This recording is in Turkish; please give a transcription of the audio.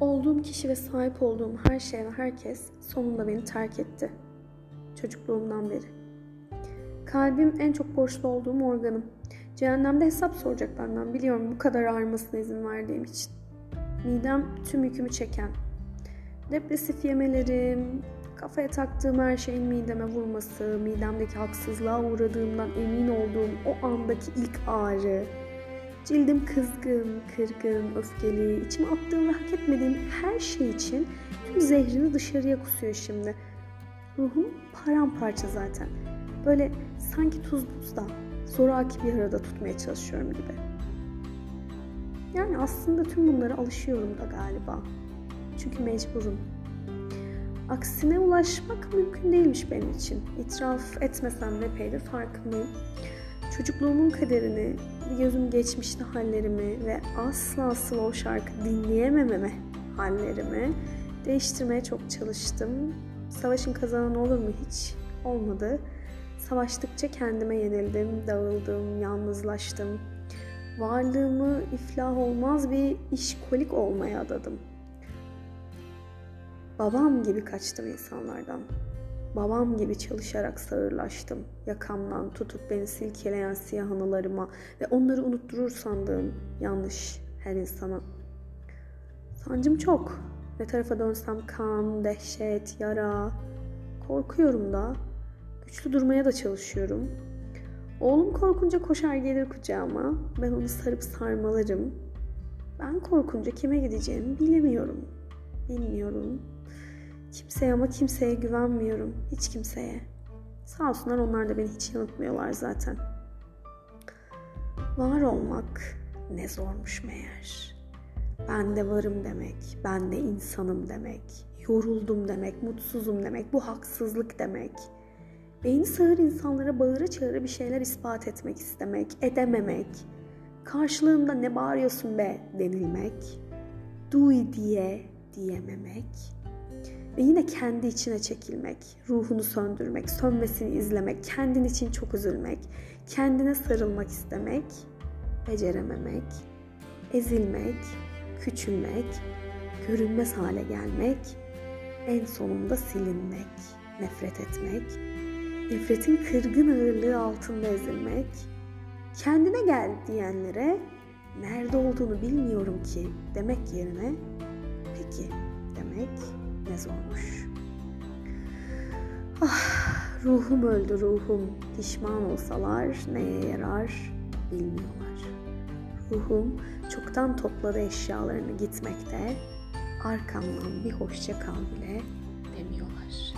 Olduğum kişi ve sahip olduğum her şey ve herkes sonunda beni terk etti. Çocukluğumdan beri. Kalbim en çok borçlu olduğum organım. Cehennemde hesap soracak benden biliyorum bu kadar ağrımasına izin verdiğim için. Midem tüm yükümü çeken. Depresif yemelerim, kafaya taktığım her şeyin mideme vurması, midemdeki haksızlığa uğradığımdan emin olduğum o andaki ilk ağrı, Cildim kızgın, kırgın, öfkeli, içime attığım ve hak etmediğim her şey için tüm zehrini dışarıya kusuyor şimdi. Ruhum paramparça zaten. Böyle sanki tuz buzda, zoraki bir arada tutmaya çalışıyorum gibi. Yani aslında tüm bunlara alışıyorum da galiba. Çünkü mecburum. Aksine ulaşmak mümkün değilmiş benim için. İtiraf etmesem de epeydir farkındayım. Çocukluğumun kaderini, gözüm geçmişte hallerimi ve asla slow şarkı dinleyemememe hallerimi değiştirmeye çok çalıştım. Savaşın kazananı olur mu hiç? Olmadı. Savaştıkça kendime yenildim, dağıldım, yalnızlaştım. Varlığımı iflah olmaz bir işkolik olmaya adadım. Babam gibi kaçtım insanlardan. Babam gibi çalışarak sağırlaştım. Yakamdan tutup beni silkeleyen siyah anılarıma ve onları unutturur sandığım yanlış her insana. Sancım çok. Ne tarafa dönsem kan, dehşet, yara. Korkuyorum da. Güçlü durmaya da çalışıyorum. Oğlum korkunca koşar gelir kucağıma. Ben onu sarıp sarmalarım. Ben korkunca kime gideceğimi bilemiyorum. Bilmiyorum. Kimseye ama kimseye güvenmiyorum. Hiç kimseye. Sağ olsunlar onlar da beni hiç yanıltmıyorlar zaten. Var olmak ne zormuş meğer. Ben de varım demek, ben de insanım demek, yoruldum demek, mutsuzum demek, bu haksızlık demek. Beyni sağır insanlara bağıra çağıra bir şeyler ispat etmek istemek, edememek, karşılığında ne bağırıyorsun be denilmek, duy diye diyememek, ve yine kendi içine çekilmek, ruhunu söndürmek, sönmesini izlemek, kendin için çok üzülmek, kendine sarılmak istemek, becerememek, ezilmek, küçülmek, görünmez hale gelmek, en sonunda silinmek, nefret etmek, nefretin kırgın ağırlığı altında ezilmek, kendine gel diyenlere nerede olduğunu bilmiyorum ki demek yerine peki demek ne zormuş. Ah, ruhum öldü ruhum. Pişman olsalar neye yarar bilmiyorlar. Ruhum çoktan topladı eşyalarını gitmekte. Arkamdan bir hoşça kal bile demiyorlar.